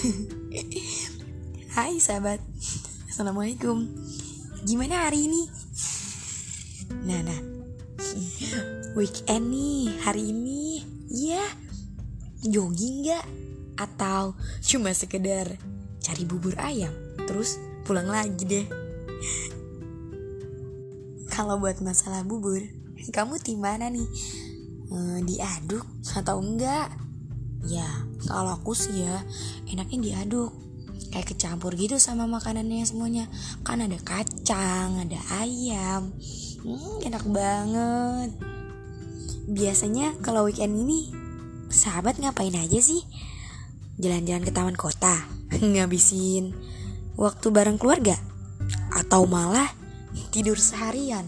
Hai sahabat Assalamualaikum Gimana hari ini? Nah nah Weekend nih hari ini Iya Jogging gak? Atau cuma sekedar cari bubur ayam Terus pulang lagi deh Kalau buat masalah bubur Kamu tim mana nih? Eh, diaduk atau enggak? Ya, kalau aku sih ya enaknya diaduk. Kayak kecampur gitu sama makanannya semuanya. Kan ada kacang ada ayam. Hmm, enak banget. Biasanya kalau weekend ini sahabat ngapain aja sih? Jalan-jalan ke taman kota ngabisin waktu bareng keluarga atau malah tidur seharian.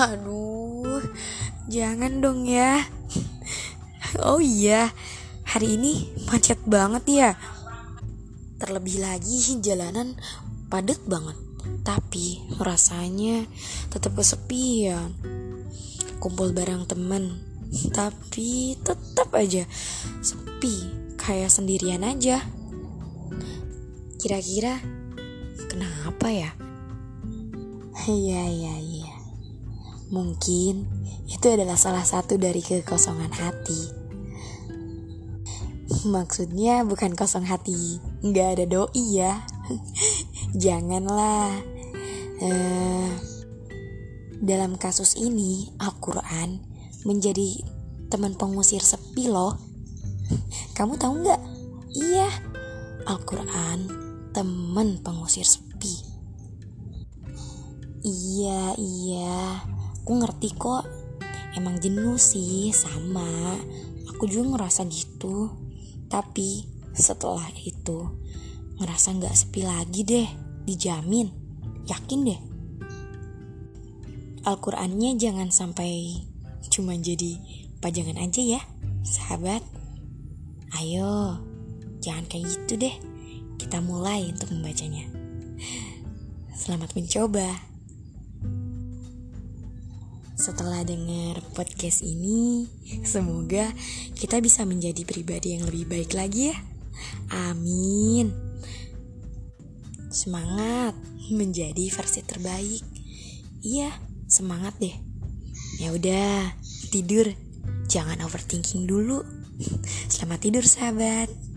Aduh jangan dong ya. Oh iya hari ini macet banget ya Terlebih lagi jalanan padat banget. Tapi rasanya tetap kesepian. Kumpul bareng temen, tapi tetap aja sepi, kayak sendirian aja. Kira-kira kenapa ya? Iya, iya, iya. Mungkin itu adalah salah satu dari kekosongan hati Maksudnya bukan kosong hati, nggak ada doi ya. Janganlah. Uh, dalam kasus ini Al-Quran menjadi teman pengusir sepi loh. Kamu tahu nggak? Iya, Al-Quran teman pengusir sepi. Iya, iya. Aku ngerti kok. Emang jenuh sih sama. Aku juga ngerasa gitu. Tapi setelah itu ngerasa nggak sepi lagi deh, dijamin, yakin deh. Al-Qurannya jangan sampai cuma jadi pajangan aja ya, sahabat. Ayo, jangan kayak gitu deh. Kita mulai untuk membacanya. Selamat mencoba. Setelah dengar podcast ini, semoga kita bisa menjadi pribadi yang lebih baik lagi ya. Amin. Semangat menjadi versi terbaik. Iya, semangat deh. Ya udah, tidur. Jangan overthinking dulu. Selamat tidur, sahabat.